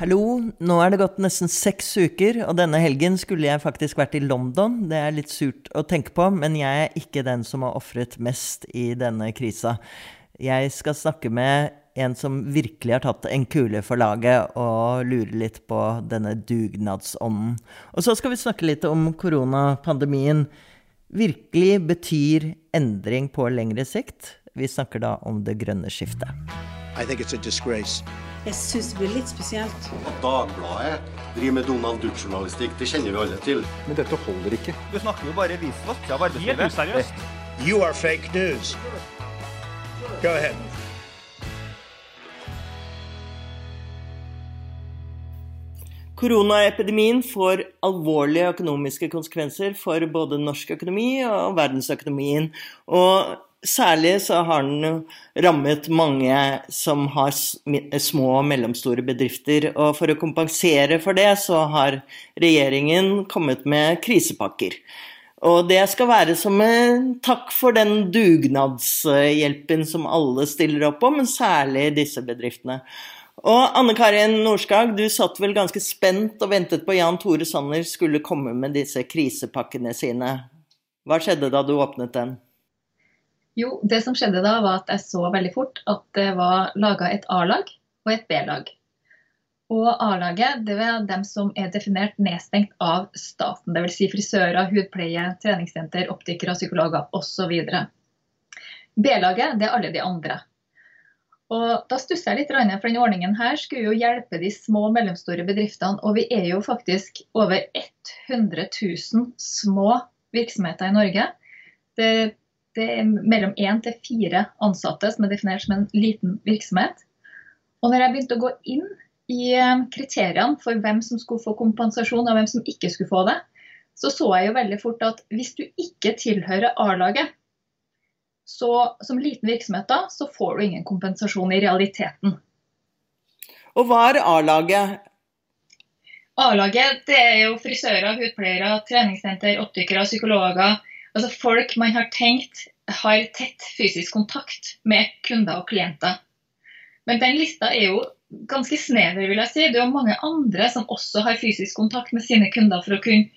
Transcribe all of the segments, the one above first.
Hallo, nå er det gått nesten seks uker, og denne helgen skulle jeg faktisk vært i London. Det er litt surt å tenke på, men jeg er ikke den som har ofret mest i denne krisa. Jeg skal snakke med en som virkelig har tatt en kule for laget og lurer litt på denne dugnadsånden. Og så skal vi snakke litt om koronapandemien. Virkelig betyr endring på lengre sikt. Vi snakker da om det grønne skiftet. I think it's a disgrace. Jeg syns det blir litt spesielt. At Dagbladet driver med Donald Duck-journalistikk, det kjenner vi alle til. Men dette holder ikke. Du snakker jo bare visvask av arbeidslivet. Helt useriøst. You are fake news. Go ahead. Koronaepidemien får alvorlige økonomiske konsekvenser for både norsk økonomi og verdensøkonomien. Og særlig så har den rammet mange som har små og mellomstore bedrifter. Og for å kompensere for det, så har regjeringen kommet med krisepakker. Og det skal være som en takk for den dugnadshjelpen som alle stiller opp på, men særlig disse bedriftene. Og Anne Karin Norskag, du satt vel ganske spent og ventet på Jan Tore Sanner skulle komme med disse krisepakkene sine. Hva skjedde da du åpnet den? Jo, det som skjedde da, var at jeg så veldig fort at det var laga et A-lag og et B-lag. Og A-laget det er dem som er definert nedstengt av staten. Dvs. Si frisører, hudpleie, treningssenter, optikere, psykologer osv. B-laget det er alle de andre. Og Da stusser jeg litt, for denne ordningen her skulle jo hjelpe de små og mellomstore bedriftene. Og vi er jo faktisk over 100 000 små virksomheter i Norge. Det, det er mellom én til fire ansatte som er definert som en liten virksomhet. Og når jeg begynte å gå inn i eh, kriteriene for hvem som skulle få kompensasjon og hvem som ikke skulle få det, så så jeg jo veldig fort at hvis du ikke tilhører A-laget, så som liten virksomhet da, så får du ingen kompensasjon i realiteten. Og hva er A-laget? A-laget det er jo frisører, hudpleiere, treningssenter, optikere, psykologer. Altså folk man har tenkt har tett fysisk kontakt med kunder og klienter. Men den lista er jo ganske snever, vil jeg si. Det er jo mange andre som også har fysisk kontakt med sine kunder for å kunne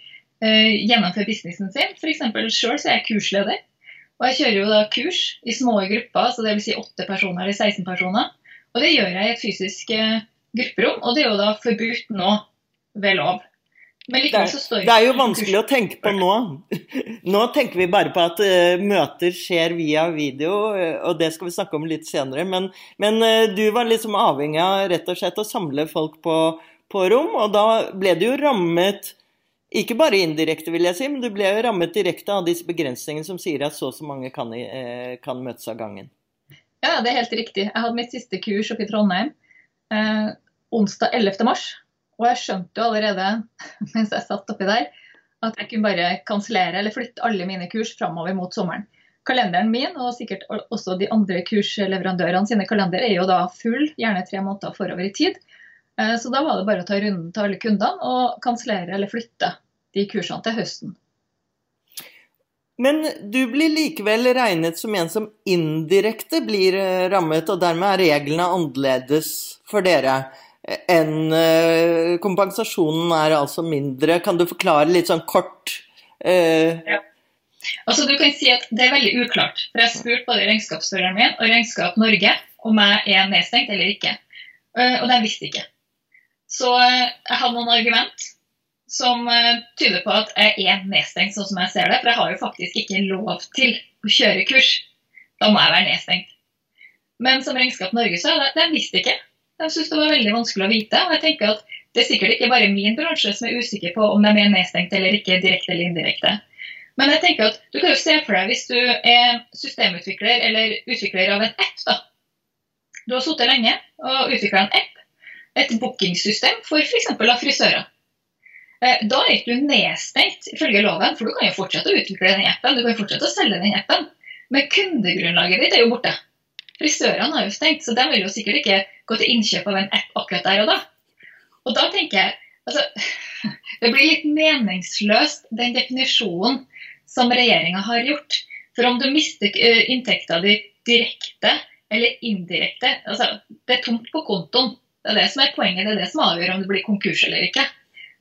uh, gjennomføre businessen sin. F.eks. sjøl er jeg kursleder. Og jeg kjører jo da kurs i små grupper, så dvs. Si 8 personer eller 16 personer. Og det gjør jeg i et fysisk uh, grupperom, og det er jo da forbudt nå ved lov. Det er, det, er, jo vanskelig å tenke på nå. Nå tenker vi bare på at uh, møter skjer via video, uh, og det skal vi snakke om litt senere. Men, men uh, du var liksom avhengig av rett og slett å samle folk på, på, rom, og da ble du jo rammet ikke bare indirekte, vil jeg si, men du ble jo rammet direkte av disse begrensningene som sier at så og så mange kan, kan, møtes av gangen. Ja, det er helt riktig. Jeg hadde mitt siste kurs oppe i Trondheim onsdag 11. mars. Og jeg skjønte jo allerede mens jeg satt oppi der, at jeg kunne bare kansellere eller flytte alle mine kurs framover mot sommeren. Kalenderen min og sikkert også de andre kursleverandørene sine kalender er jo da full, gjerne tre måneder forover i tid. Eh, så da var det bare å ta runden til alle kundene og kansellere eller flytte de kursene til høsten. Men du blir likevel regnet som en som indirekte blir eh, rammet, og dermed er reglene annerledes for dere enn eh, kompensasjonen er altså mindre. Kan du forklare litt sånn kort? Uh... Ja. Altså du kan si at Det er veldig uklart. for Jeg har spurt både regnskapsføreren min og Regnskap Norge om jeg er nedstengt eller ikke. Uh, og de visste ikke. Så jeg hadde noen argument som tyder på at jeg er nedstengt, sånn som jeg ser det. For jeg har jo faktisk ikke lov til å kjøre kurs. Da må jeg være nedstengt. Men som Regnskap Norge sa, de visste ikke. De syns det var veldig vanskelig å vite. og jeg tenker at Det er sikkert ikke bare min bransje som er usikker på om de er nedstengt eller ikke, direkte eller indirekte. Men jeg tenker at du kan jo se for deg hvis du er systemutvikler eller utvikler av en app. da. Du har sittet lenge og utvikla en app, et bookingsystem for f.eks. av frisører. Eh, da er ikke du nedstengt ifølge loven, for du kan jo fortsette å utvikle den appen. Du kan jo fortsette å selge den appen. Men kundegrunnlaget ditt er jo borte. Frisørene har jo stengt, så de vil jo sikkert ikke gå til innkjøp av en app akkurat der og da. Og da tenker jeg altså, Det blir litt meningsløst, den definisjonen som regjeringa har gjort. For om du mister eh, inntekta di direkte eller indirekte altså, Det er tomt på kontoen. Det er det som er poenget. Det er det som avgjør om det blir konkurs eller ikke.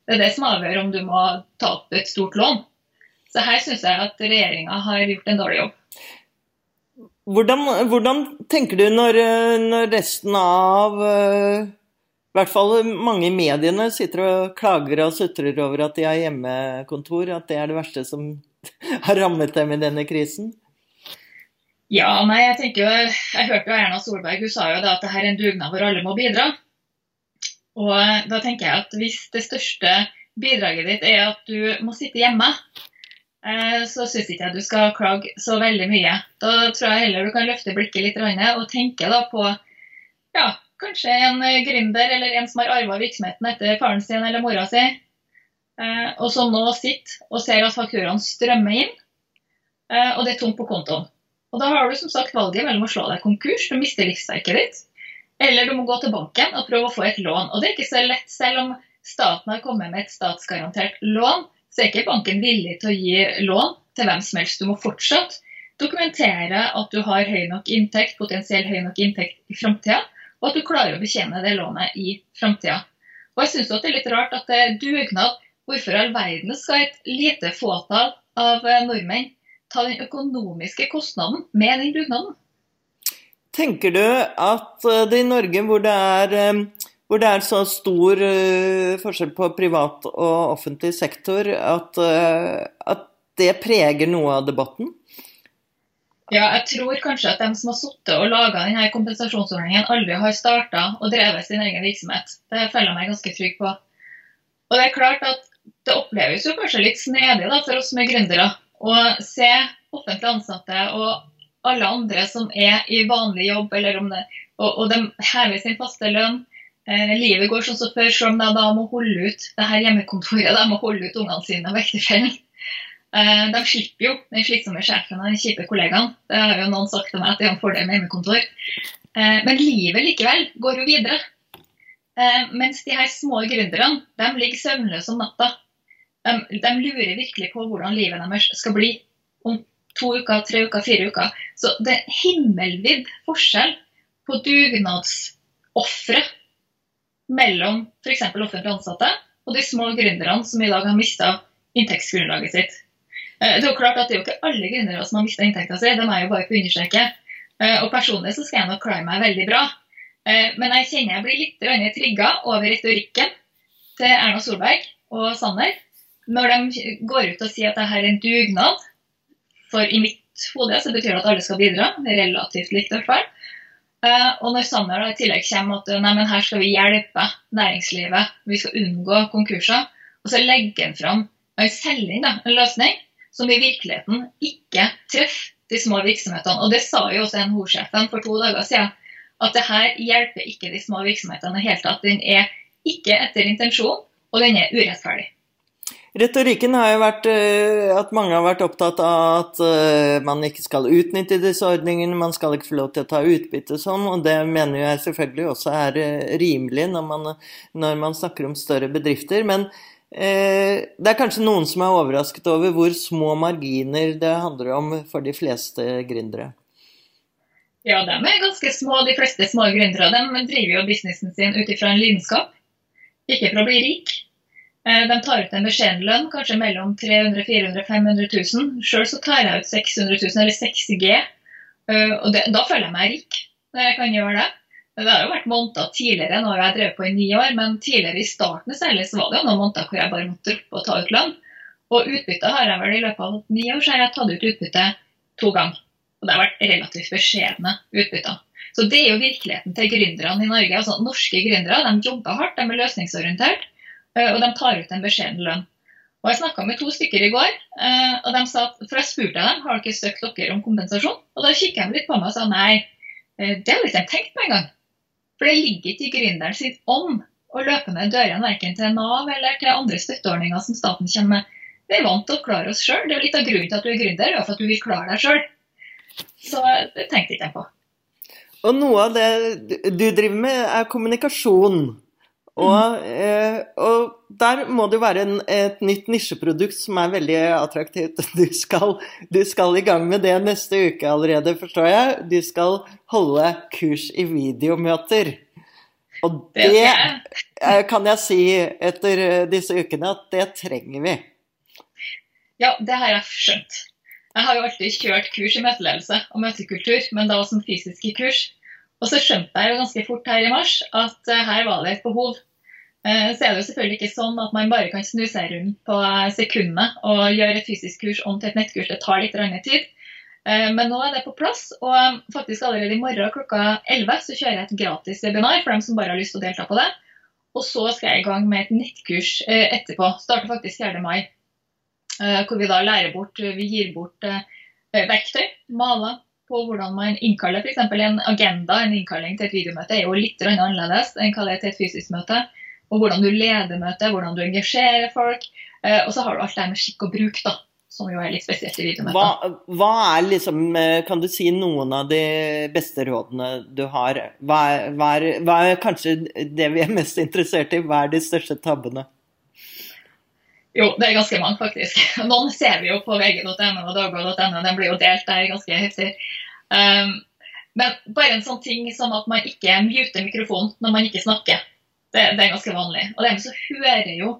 Det er det som avgjør om du må ta opp et stort lån. Så her syns jeg at regjeringa har gjort en dårlig jobb. Hvordan, hvordan tenker du når, når, resten av eh, i hvert fall mange i mediene sitter og klager og sutrer over at de har hjemmekontor, at det er det verste som har rammet dem i denne krisen? Ja, nei, jeg tenker jo, jeg hørte jo Erna Solberg hun sa jo da at det her er en dugnad hvor alle må bidra. Og da tenker jeg at hvis det største bidraget ditt er at du må sitte hjemme, eh, så syns ikke jeg du skal klage så veldig mye. Da tror jeg heller du kan løfte blikket litt og tenke da på ja, kanskje en gründer eller en som har arva virksomheten etter faren sin eller mora si, eh, og som nå sitter og ser at fakturaene strømmer inn, eh, og det er tomt på kontoen. Og Da har du som sagt valget mellom å slå deg konkurs, du mister livsverket ditt, eller du må gå til banken og prøve å få et lån. Og det er ikke så lett. Selv om staten har kommet med et statsgarantert lån, så er ikke banken villig til å gi lån til hvem som helst. Du må fortsatt dokumentere at du har høy nok inntekt, potensielt høy nok inntekt i framtida, og at du klarer å betjene det lånet i framtida. Og jeg syns det er litt rart at det er dugnad. Hvorfor i all verden skal et lite fåtall av nordmenn ta den økonomiske kostnaden med den dugnaden? Tenker du at eh, det i Norge, hvor det er, eh, hvor det er så stor uh, forskjell på privat og offentlig sektor, at, at det preger noe av debatten? Ja, jeg tror kanskje at de som har sittet og laga denne kompensasjonsordningen, aldri har starta og drevet sin egen virksomhet. Det føler jeg meg ganske trygg på. Og det er klart at det oppleves jo kanskje litt snedig da, for oss som er gründere å se offentlig ansatte og alle andre som er i vanlig jobb, eller om det, og, og de hever sin faste lønn. Eh, livet går sånn som før, selv om de da må holde ut det her hjemmekontoret, de må holde ut ungene sine og ektefellen. Eh, de slipper jo den slitsomme sjefen og den kjipe kollegaen. Det har jo noen sagt til meg at det er en fordel med hjemmekontor. Eh, men livet likevel går jo videre. Eh, mens de her små gründerne de ligger søvnløse om natta. De, de lurer virkelig på hvordan livet deres skal bli om to uker, tre uker, fire uker. Så det er himmelvid forskjell på dugnadsofre mellom f.eks. offentlig ansatte og de små gründerne som i dag har mista inntektsgrunnlaget sitt. Eh, det er jo klart at det er jo ikke alle gründere som har mista inntekta si, det jeg jo bare få understreke. Eh, og personlig så skal jeg nok klare meg veldig bra. Eh, men jeg kjenner jeg blir litt trigga over retorikken til Erna Solberg og Sanner når de går ut og sier at dette er en dugnad for i mitt hode så betyr det at alle skal bidra. Er relativt likt i hvert fall. Uh, og når Sanner i tillegg kommer at nei, men her skal vi hjelpe næringslivet, vi skal unngå konkurser, og så legger han fram en selging, da, en løsning som i virkeligheten ikke treffer de små virksomhetene. Og det sa jo også NHO-sjefen for to dager siden, at det her hjelper ikke de små virksomhetene i det hele tatt. Den er ikke etter intensjon, og den er urettferdig. Retorikken har jo vært eh, at mange har vært opptatt av at eh, man ikke skal utnytte disse ordningene, man skal ikke få lov til å ta utbytte sånn, og det mener jeg selvfølgelig også er eh, rimelig når man, når man snakker om større bedrifter. Men eh, det er kanskje noen som er overrasket over hvor små marginer det handler om for de fleste gründere? Ja, de er ganske små, de fleste små gründere. De driver jo businessen sin ut ifra en lidenskap, ikke for å bli rik. Eh, de tar ut en beskjeden lønn, kanskje mellom 300 400 500 000. Sjøl så tar jeg ut 600 000, eller 6G. Eh, og det, da føler jeg meg rik når jeg kan gjøre det. Det har jo vært måneder tidligere, nå har jeg drevet på i ni år, men tidligere i starten særlig så var det jo noen måneder hvor jeg bare måtte droppe å ta ut lønn. Og utbytte har jeg vel i løpet av ni år, så har jeg tatt ut utbytte to ganger. Og det har vært relativt beskjedne utbytter. Så det er jo virkeligheten til gründerne i Norge. Altså Norske gründere de jobber hardt, de er løsningsorientert. Eh, og de tar ut en beskjeden lønn. Og Jeg snakka med to stykker i går, eh, og de sa, for jeg spurte dem har dere søkt dere om kompensasjon. Og Da kikket de litt på meg og sa nei, eh, det har ikke de tenkt på engang. For det ligger ikke i gründeren sin ånd å løpe ned dørene verken til Nav eller til andre støtteordninger som staten kommer med. Vi er vant til å klare oss sjøl. Det er jo litt av grunnen til at du er gründer, er for at du vil klare deg sjøl. Så det tenkte ikke jeg på. Og noe av det du driver med, er kommunikasjon. Og, eh, og, der må det jo være en, et nytt nisjeprodukt som er veldig attraktivt. Du skal, du skal, i gang med det neste uke allerede, forstår jeg. Du skal holde kurs i videomøter. Og det eh, kan jeg si etter eh, disse ukene at det trenger vi. Ja, det har jeg skjønt. Jeg har jo alltid kjørt kurs i møteledelse og møtekultur, men da som fysiske kurs. Og så skjønte jeg jo ganske fort her i mars at uh, her var det et behov. Uh, så er det jo selvfølgelig ikke sånn at man bare kan snu seg rundt på sekundet og gjøre et fysisk kurs om til et nettkurs. Det tar litt tid. Men nå er det på plass, og faktisk allerede i morgen klokka 11 så kjører jeg et gratis webinar for dem som bare har lyst til å delta på det. Og så skal jeg i gang med et nettkurs etterpå. Starter faktisk 4. mai. Eh, hvor vi da lærer bort, vi gir bort eh, verktøy, maler, på hvordan man innkaller f.eks. en agenda, en innkalling til et videomøte, er jo litt annerledes enn hva det er til et fysisk møte. Og hvordan du leder møtet, hvordan du engasjerer folk. Eh, og så har du alt det med skikk og bruk, da, som jo er litt spesielt i videomøter. Hva, hva, er liksom, Kan du si noen av de beste rådene du har? Hva er, hva er, hva er kanskje det vi er mest interessert i? Hva er de største tabbene? Jo, det er ganske mange, faktisk. Noen ser vi jo på vg.no og dagbladet.no. Den blir jo delt der ganske heftig. Um, men bare en sånn ting som at man ikke muter mikrofonen når man ikke snakker. Det, det er ganske vanlig. Og dermed så hører jo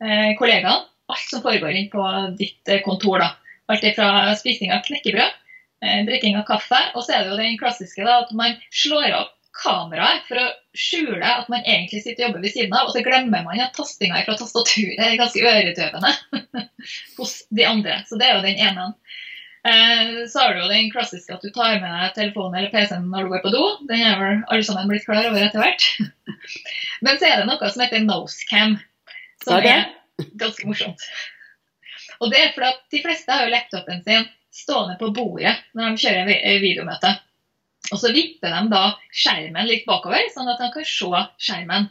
eh, kollegaene alt som foregår inn på ditt eh, kontor. da. Alt fra spising av knekkebrød, eh, drikking av kaffe, og så er det jo den klassiske da, at man slår opp kameraet for å skjule at man egentlig sitter og jobber ved siden av, og så glemmer man at tastinga fra tastaturet er ganske øredøvende hos de andre. Så det er jo den ene. Eh, så har du jo den klassiske at du tar med deg telefonen eller PC-en når du går på do. Den er vel alle sammen blitt klar over etter hvert. Men så er det noe som heter nosecam, som er ganske morsomt. Og det er fordi at de fleste har jo laptopen sin stående på bordet når de kjører videomøte. Og så vipper de da skjermen litt bakover, sånn at de kan se skjermen.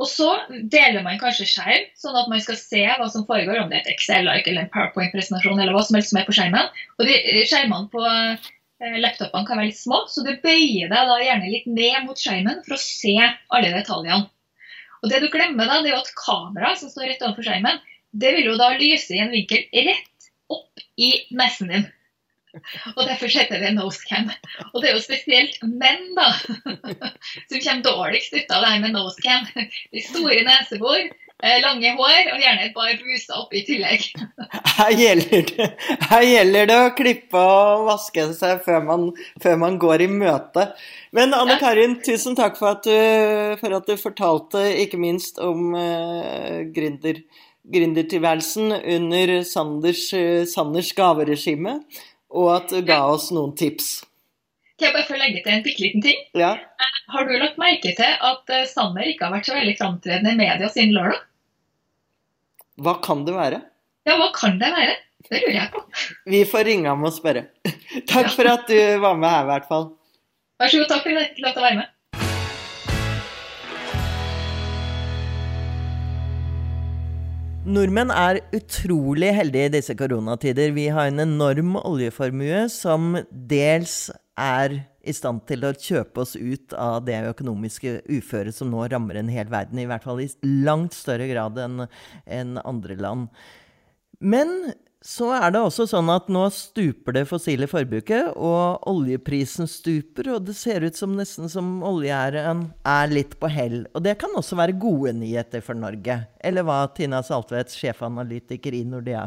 Og så deler man kanskje skjerm, sånn at man skal se hva som foregår, om det er et Excel-like eller en PowerPoint-presentasjon eller hva som helst som er på skjermen. Og de skjermene på eh, laptopene kan være litt små, så du bøyer deg da gjerne litt ned mot skjermen for å se alle detaljene. Og det du glemmer da, det er jo at kameraet som står rett overfor skjermen, det vil jo da lyse i en vinkel rett opp i nesen din. Og derfor heter det nosecam. Og det er jo spesielt menn da, som kommer dårligst ut av det her med nosecam. De store nesebor, eh, lange hår og gjerne et par bruser oppi i tillegg. Her gjelder, det, her gjelder det å klippe og vaske seg før man, før man går i møte. Men Anne Karin, tusen takk for at du, for at du fortalte ikke minst om uh, gründer gründertilværelsen under Sanders, Sanders gaveregime og at du ga oss noen tips. Kan jeg bare få legge til en bitte liten ting? Ja. Eh, har du lagt merke til at eh, Sanner ikke har vært så veldig framtredende i media siden lørdag? Hva kan det være? Ja, hva kan det være? Det lurer jeg på. Vi får ringe ham og spørre. Takk for at du var med her, i hvert fall. Vær så god. Takk for at jeg fikk lov til å være med. Nordmenn er utrolig heldige i disse koronatider. Vi har en enorm oljeformue som dels er i stand til å kjøpe oss ut av det økonomiske uføret som nå rammer en hel verden. I hvert fall i langt større grad enn en andre land. Men så er det også sånn at nå stuper det fossile forbruket, og oljeprisen stuper, og det ser ut som nesten som oljeæren er litt på hell. Og det kan også være gode nyheter for Norge. Eller hva, Tina Saltvedt, sjefanalytiker i Nordea?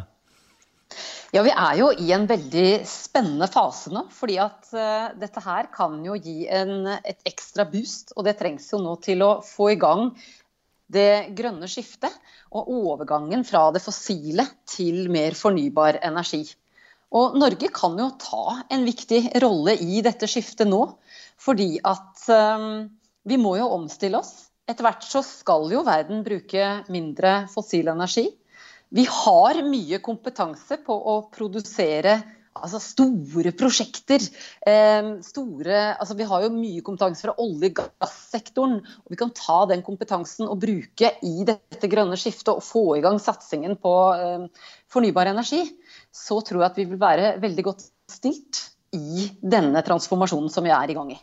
Ja, Vi er jo i en veldig spennende fase nå. fordi at uh, dette her kan jo gi en, et ekstra boost. Og det trengs jo nå til å få i gang det grønne skiftet og overgangen fra det fossile til mer fornybar energi. Og Norge kan jo ta en viktig rolle i dette skiftet nå, fordi at um, vi må jo omstille oss. Etter hvert så skal jo verden bruke mindre fossil energi. Vi har mye kompetanse på å produsere altså store prosjekter. Store, altså vi har jo mye kompetanse fra olje- og gassektoren. og Vi kan ta den kompetansen og bruke i dette grønne skiftet og få i gang satsingen på fornybar energi. Så tror jeg at vi vil være veldig godt stilt i denne transformasjonen som vi er i gang i.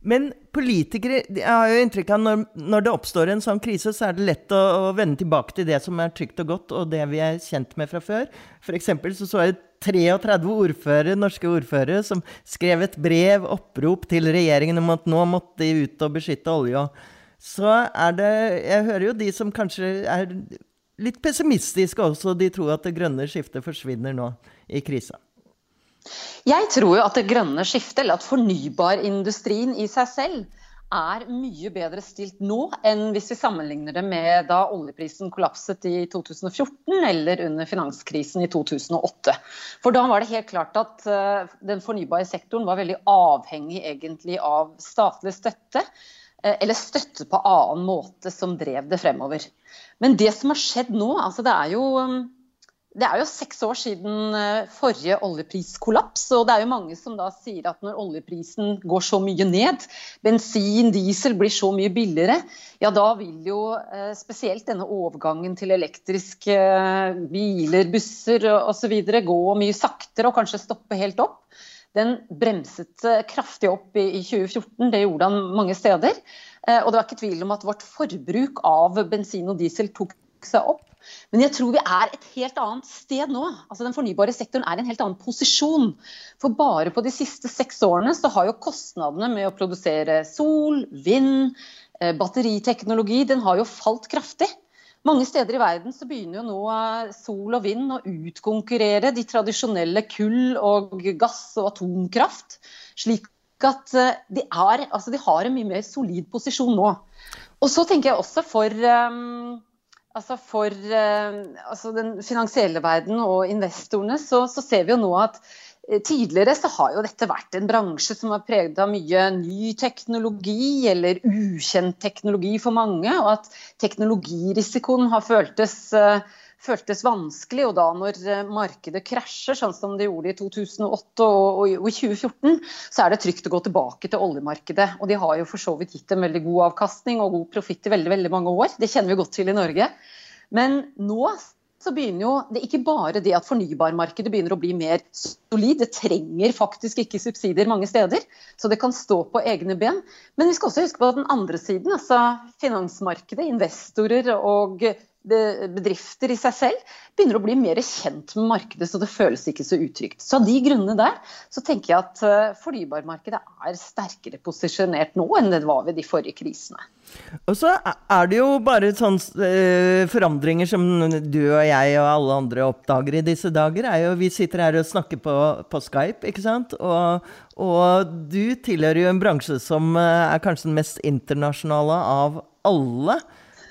Men politikere jeg har jo inntrykk av når, når det oppstår en sånn krise, så er det lett å, å, vende tilbake til det som er trygt og godt, og det vi er kjent med fra før. F.eks. så så jeg 33 ordførere, norske ordførere som skrev et brev, opprop til regjeringen om at nå måtte de ut og beskytte olja. så er det Jeg hører jo de som kanskje er litt pessimistiske også. De tror at det grønne skiftet forsvinner nå i krisa. Jeg tror jo at det grønne skiftet, eller at fornybarindustrien i seg selv, er mye bedre stilt nå enn hvis vi sammenligner det med da oljeprisen kollapset i 2014 eller under finanskrisen i 2008. For da var det helt klart at uh, den fornybare sektoren var veldig avhengig egentlig av statlig støtte. Uh, eller støtte på annen måte som drev det fremover. Men det som har skjedd nå, altså det er jo um, det er jo seks år siden eh, forrige oljepriskollaps, og det er jo mange som da sier at når oljeprisen går så mye ned, bensin, diesel blir så mye billigere, ja da vil jo eh, spesielt denne overgangen til elektriske eh, biler, busser osv. gå mye saktere og kanskje stoppe helt opp. Den bremset kraftig opp i 2014, det gjorde han mange steder. Og det var ikke tvil om at vårt forbruk av bensin og diesel tok seg opp. Men jeg tror vi er et helt annet sted nå. Altså Den fornybare sektoren er i en helt annen posisjon. For bare på de siste seks årene så har jo kostnadene med å produsere sol, vind, eh, batteriteknologi, den har jo falt kraftig. Mange steder i verden så begynner jo nå eh, sol og vind å utkonkurrere de tradisjonelle kull og gass og atomkraft. Slik at eh, de, er, altså de har en mye mer solid posisjon nå. Og så tenker jeg også for um, Altså For eh, altså den finansielle verden og investorene så, så, ser vi jo nå at eh, tidligere så har jo dette vært en bransje som har preget av mye ny teknologi eller ukjent teknologi for mange, og at teknologirisikoen har føltes uh, føltes vanskelig. Og da når eh, markedet krasjer, sånn som det gjorde i 2008 og, i 2014, så er det trygt å gå tilbake til oljemarkedet. Og de har jo for så vidt gitt en veldig god avkastning og god profitt i veldig, veldig mange år. Det kjenner vi godt til i Norge. Men nå så begynner jo det ikke bare det at fornybarmarkedet begynner å bli mer solid. Det trenger faktisk ikke subsidier mange steder, så det kan stå på egne ben. Men vi skal også huske på den andre siden, altså finansmarkedet, investorer og bedrifter i seg selv begynner å bli mer kjent med markedet, så det føles ikke så utrygt. Så av de grunnene der så tenker jeg at eh, fornybarmarkedet er sterkere posisjonert nå enn det var ved de forrige krisene. Og så er det jo bare sånne eh, forandringer som du og jeg og alle andre oppdager i disse dager. er jo Vi sitter her og snakker på, på Skype, ikke sant? Og, og du tilhører jo en bransje som eh, er kanskje den mest internasjonale av alle.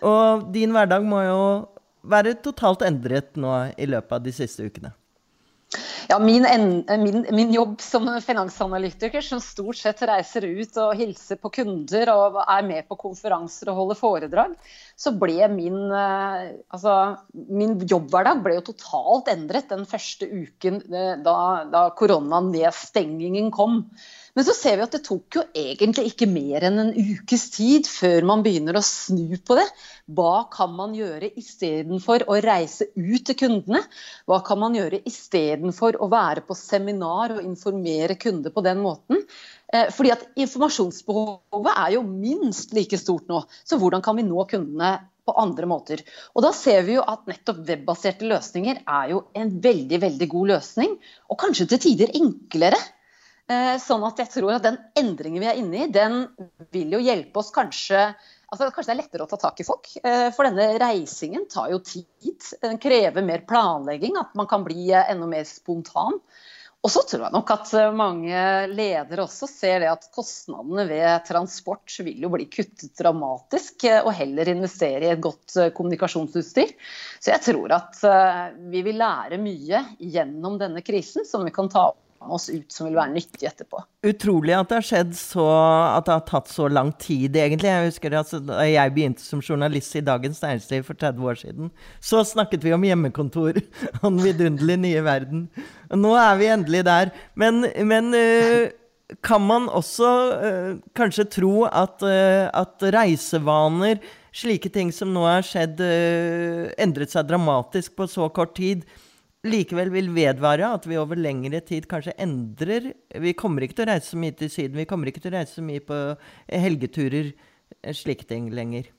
Og din hverdag må jo være totalt endret nå i løpet av de siste ukene. Ja, min, min, min, jobb som finansanalytiker, som stort sett reiser ut og hilser på kunder og er med på konferanser og holder foredrag, så ble min, eh, altså, min jobbhverdag ble jo totalt endret den første uken eh, da, da koronanedstengingen kom. Men så ser vi at det tok jo egentlig ikke mer enn en ukes tid før man begynner å snu på det. Hva kan man gjøre istedenfor å reise ut til kundene? Hva kan man gjøre istedenfor å være på seminar og informere kunder på den måten? Eh, fordi at informasjonsbehovet er jo minst like stort nå. Så hvordan kan vi nå kundene på andre måter. Og da ser vi jo at nettopp webbaserte løsninger er jo en veldig veldig god løsning, og kanskje til tider enklere sånn at jeg tror at den endringen vi er inne i, den vil jo hjelpe oss kanskje altså Kanskje det er lettere å ta tak i folk. Eh, for denne reisingen tar jo tid. Den krever mer planlegging. At man kan bli eh, enda mer spontan. Og så tror jeg nok at mange ledere også ser det at kostnadene ved transport vil jo bli kuttet dramatisk, og heller investere i et godt kommunikasjonsutstyr. Så jeg tror at vi vil lære mye gjennom denne krisen som vi kan ta opp oss ut som vil være nyttig etterpå. Utrolig at det har skjedd så At det har tatt så lang tid, egentlig. Jeg husker altså, Da jeg begynte som journalist i Dagens Næringsliv for 30 år siden, så snakket vi om hjemmekontor og den vidunderlige nye verden. Nå er vi endelig der. Men, men uh, kan man også uh, kanskje tro at, uh, at, reisevaner, slike ting som nå har skjedd, endret seg dramatisk på så kort tid? Likevel vil vedvare, at vi over lengre tid kanskje endrer Vi kommer ikke til å reise så mye til Syden, vi kommer ikke til å reise så mye på helgeturer, eh, slike ting lenger.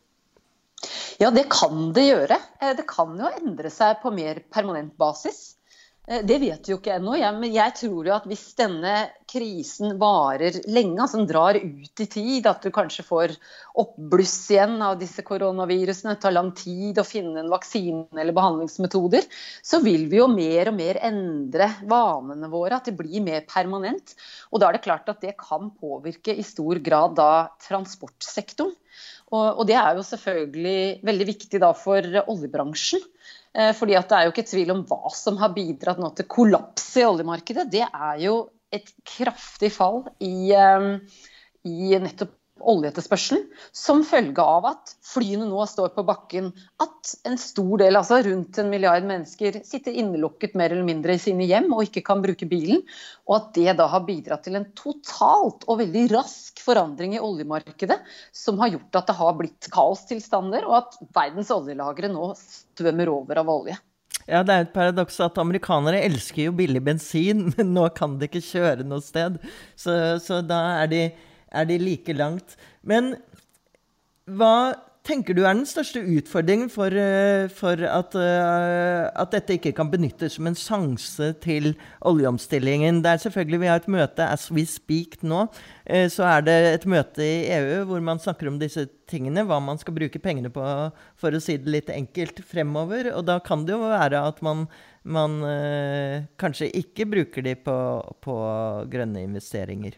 Ja, det kan det gjøre. Eh, det kan jo endre seg på mer permanent basis. Eh, det vet vi jo ikke ennå, ja, men jeg tror jo at hvis denne krisen varer lenge, altså den drar ut i tid, at du kanskje får oppbluss igjen av disse koronavirusene, det tar lang tid å finne en vaksine eller behandlingsmetoder, så vil vi jo mer og mer endre vanene våre, at det blir mer permanent. Og da er det klart at det kan påvirke i stor grad da transportsektoren. Og, og det er jo selvfølgelig veldig viktig da for oljebransjen. Eh, fordi at Det er jo ikke tvil om hva som har bidratt nå til kollaps i oljemarkedet. Det er jo et kraftig fall i, eh, i nettopp oljeetterspørselen som følge av at flyene nå står på bakken. At en stor del, altså rundt en milliard mennesker, sitter innelukket mer eller mindre i sine hjem og ikke kan bruke bilen. Og at det da har bidratt til en totalt og veldig rask forandring i oljemarkedet som har gjort at det har blitt kaostilstander, og at verdens oljelagre nå svømmer over av olje. Ja, det er et paradoks at amerikanere elsker jo billig bensin, men nå kan de ikke kjøre noe sted. Så, så da er de er de like langt. Men hva tenker du er den største utfordringen for, eh, for at, uh, at, dette ikke kan benyttes som en sjanse til oljeomstillingen? Det er selvfølgelig Vi har et møte as we speak nå. Uh, så er det et møte i EU hvor man snakker om disse tingene. Hva man skal bruke pengene på, for å si det litt enkelt, fremover. Og da kan det jo være at man, man kanskje ikke bruker de på, på grønne investeringer.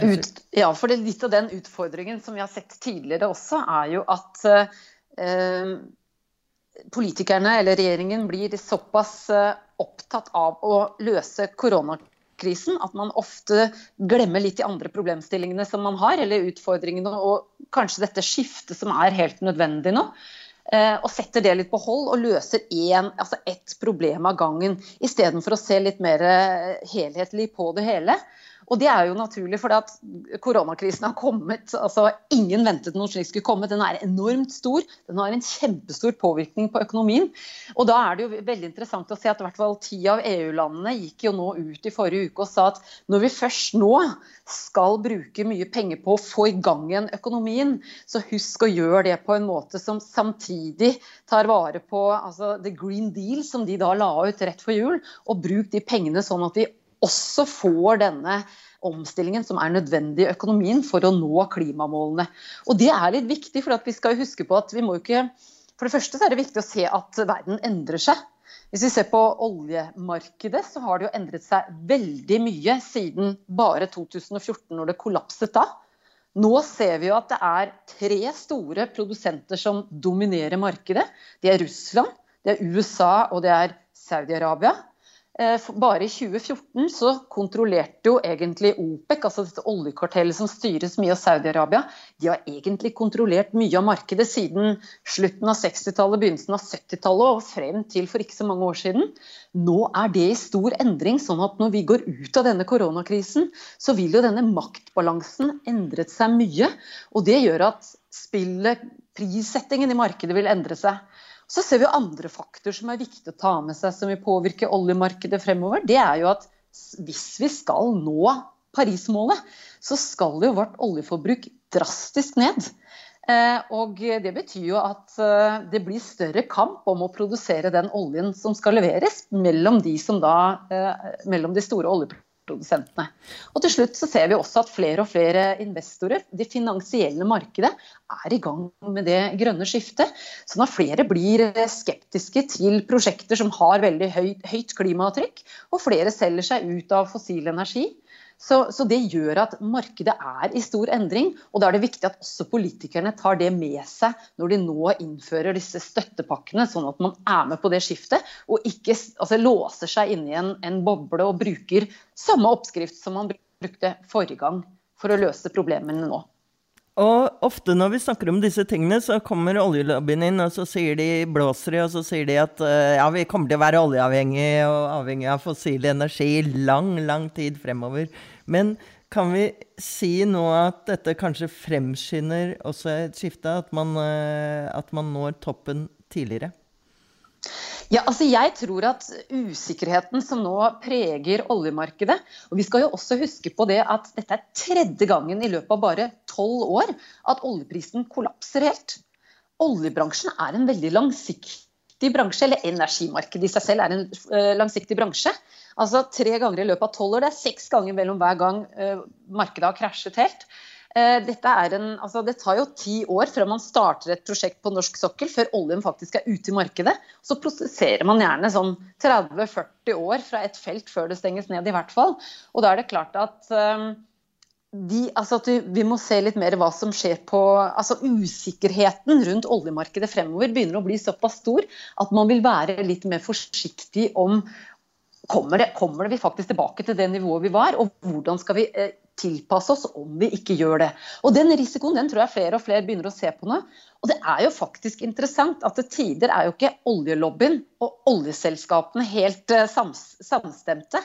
Ut, ja, for det, litt av den utfordringen som vi har sett tidligere også, er jo at eh, politikerne eller regjeringen blir såpass eh, opptatt av å løse koronakrisen at man ofte glemmer litt de andre problemstillingene som man har, eller utfordringene, og kanskje dette skiftet som er helt nødvendig nå. Eh, og setter det litt på hold og løser én, altså ett problem av gangen, istedenfor å se litt mer eh, helhetlig på det hele. Og det er jo naturlig, for koronakrisen har kommet. altså Ingen ventet noe slikt skulle komme. Den er enormt stor. Den har en kjempestor påvirkning på økonomien. Og da er det jo veldig interessant å se at i hvert fall ti av EU-landene gikk jo nå ut i forrige uke og sa at når vi først nå skal bruke mye penger på å få i gang igjen økonomien, så husk å gjøre det på en måte som samtidig tar vare på altså, the green deal som de da la ut rett før jul, og bruk de pengene sånn at de også får denne omstillingen som er nødvendig i økonomien for å nå klimamålene. Og Det er litt viktig, for vi skal huske på at vi må ikke For det første er det viktig å se at verden endrer seg. Hvis vi ser på oljemarkedet, så har det jo endret seg veldig mye siden bare 2014, når det kollapset da. Nå ser vi jo at det er tre store produsenter som dominerer markedet. Det er Russland, det er USA og det er Saudi-Arabia. Eh, bare i 2014 så kontrollerte jo egentlig OPEC, altså dette oljekartellet som styres mye av Saudi-Arabia, de har egentlig kontrollert mye av markedet siden slutten av 60-tallet, begynnelsen av 70-tallet og frem til for ikke så mange år siden. Nå er det i stor endring, sånn at når vi går ut av denne koronakrisen, så vil jo denne maktbalansen endret seg mye. Og det gjør at spillet, prissettingen i markedet vil endre seg. Så ser vi andre faktorer som er viktig å ta med seg, som vil påvirke oljemarkedet fremover. Det er jo at hvis vi skal nå Paris-målet, så skal jo vårt oljeforbruk drastisk ned. Eh, og det betyr jo at eh, det blir større kamp om å produsere den oljen som skal leveres mellom de, da, eh, mellom de store oljeprodusentene produsentene. Og til slutt så ser vi også at flere og flere investorer, det finansielle markedet, er i gang med det grønne skiftet. Så når flere blir skeptiske til prosjekter som har veldig høyt, høyt klimaavtrykk, og flere selger seg ut av fossil energi, så, så, det gjør at markedet er i stor endring. Og da er det viktig at også politikerne tar det med seg når de nå innfører disse støttepakkene, sånn at man er med på det skiftet og ikke altså, låser seg inni en, en boble og bruker samme oppskrift som man brukte forrige gang for å løse problemene nå. Og ofte når vi snakker om disse tingene, så kommer oljelobbyen inn, og så sier de, blåser de, og så sier de at uh, ja, vi kommer til å være oljeavhengig og avhengig av fossil energi i lang, lang tid fremover. Men kan vi si nå at dette kanskje fremskynder også et skifte? At man, uh, at man når toppen tidligere? Ja, altså jeg tror at usikkerheten som nå preger oljemarkedet og Vi skal jo også huske på det at dette er tredje gangen i løpet av bare tolv år at oljeprisen kollapser helt. Oljebransjen er en veldig langsiktig bransje, eller energimarkedet i seg selv er en uh, langsiktig bransje. Altså tre ganger i løpet av tolv år. Det er seks ganger mellom hver gang uh, markedet har krasjet helt. Uh, en, altså det tar jo ti år fra man starter et prosjekt på norsk sokkel, før oljen faktisk er ute i markedet. Så prosesserer man gjerne sånn 30-40 år fra et felt før det stenges ned, i hvert fall. Og da er det klart at de, altså at vi må se litt mer hva som skjer på altså Usikkerheten rundt oljemarkedet fremover begynner å bli såpass stor at man vil være litt mer forsiktig om kommer det, kommer det vi faktisk tilbake til det nivået vi var, og hvordan skal vi eh, tilpasse oss om vi ikke gjør det. Og Den risikoen den tror jeg flere og flere begynner å se på nå. Og det er jo faktisk interessant at til tider er jo ikke oljelobbyen og oljeselskapene helt eh, samstemte.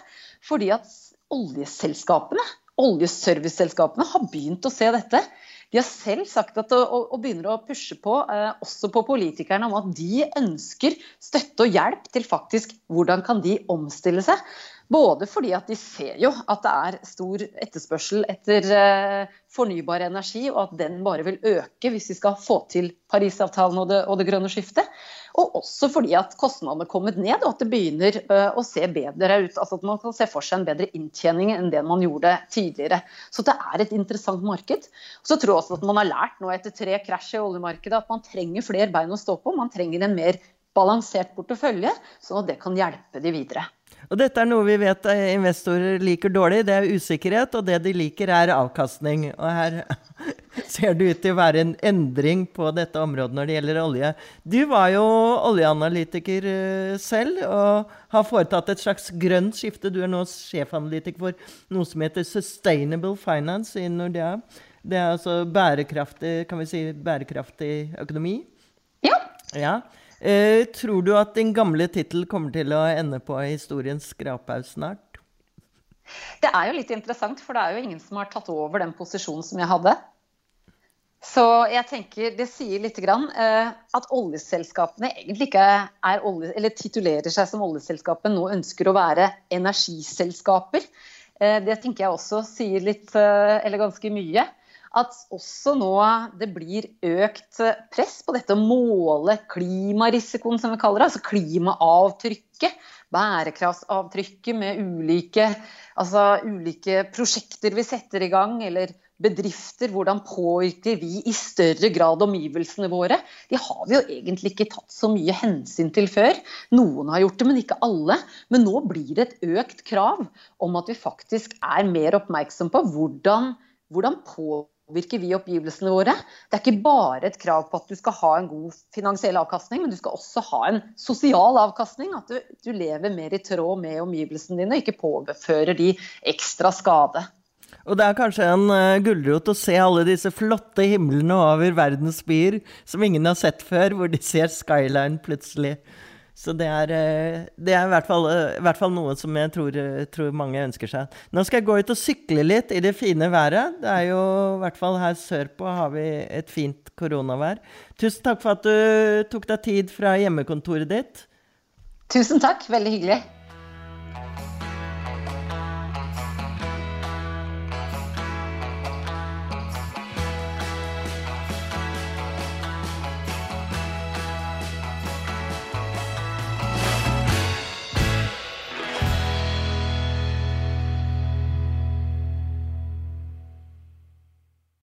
Fordi at oljeselskapene oljeserviceselskapene har begynt å se dette. De har selv sagt at, og, og begynner å pushe på, eh, også på politikerne, om at de ønsker støtte og hjelp til faktisk hvordan kan de omstille seg. Både fordi at de ser jo at det er stor etterspørsel etter eh, fornybar energi, og at den bare vil øke hvis vi skal få til Parisavtalen og det, og det grønne skiftet. Og også fordi at kostnadene er kommet ned, og at det begynner øh, å se bedre ut. altså At man kan se for seg en bedre inntjening enn det man gjorde tidligere. Så det er et interessant marked. Så tror jeg også at man har lært nå etter tre krasj i oljemarkedet at man trenger flere bein å stå på. Man trenger en mer balansert portefølje, sånn at det kan hjelpe de videre. Og dette er noe vi vet investorer liker dårlig. Det er usikkerhet, og det de liker, er avkastning. Og her ser det ut til å være en endring på dette området når det gjelder olje. Du var jo oljeanalytiker eh, selv og har foretatt et slags grønt skifte. Du er nå sjefanalytiker for noe som heter Sustainable Finance i Nordea. Det er altså bærekraftig, kan vi si, bærekraftig økonomi? Ja. ja. Eh, tror du at din gamle tittel kommer til å ende på historiens skraphaug snart? Det er jo litt interessant, for det er jo ingen som har tatt over den posisjonen som jeg hadde. Så jeg tenker det sier litt grann, eh, at oljeselskapene egentlig ikke er olje, eller titulerer seg som oljeselskapet nå ønsker å være energiselskaper. Eh, det tenker jeg også sier litt, eh, eller ganske mye at også nå det blir økt press på dette å måle klimarisikoen, som vi kaller det. Altså klimaavtrykket. Bærekraftsavtrykket med ulike, altså ulike prosjekter vi setter i gang, eller bedrifter. Hvordan påvirker vi i større grad omgivelsene våre? De har vi jo egentlig ikke tatt så mye hensyn til før. Noen har gjort det, men ikke alle. Men nå blir det et økt krav om at vi faktisk er mer oppmerksom på hvordan, hvordan påvirker påvirker vi oppgivelsene våre. Det er ikke bare et krav på at du skal ha en god finansiell avkastning, men du skal også ha en sosial avkastning. At du, du lever mer i tråd med omgivelsene dine og ikke påfører de ekstra skade. Og det er kanskje en uh, gulrot å se alle disse flotte himlene over verdens byer som ingen har sett før, hvor de ser skyline plutselig. Så det er, eh, det er i, hvert fall, eh, i, hvert fall, noe som jeg tror, eh, tror, mange ønsker seg. Nå skal jeg gå ut og sykle litt i det fine været. Det er jo i hvert fall her sørpå har vi et fint koronavær. Tusen takk for at du tok deg tid fra hjemmekontoret ditt. Tusen takk. Veldig hyggelig.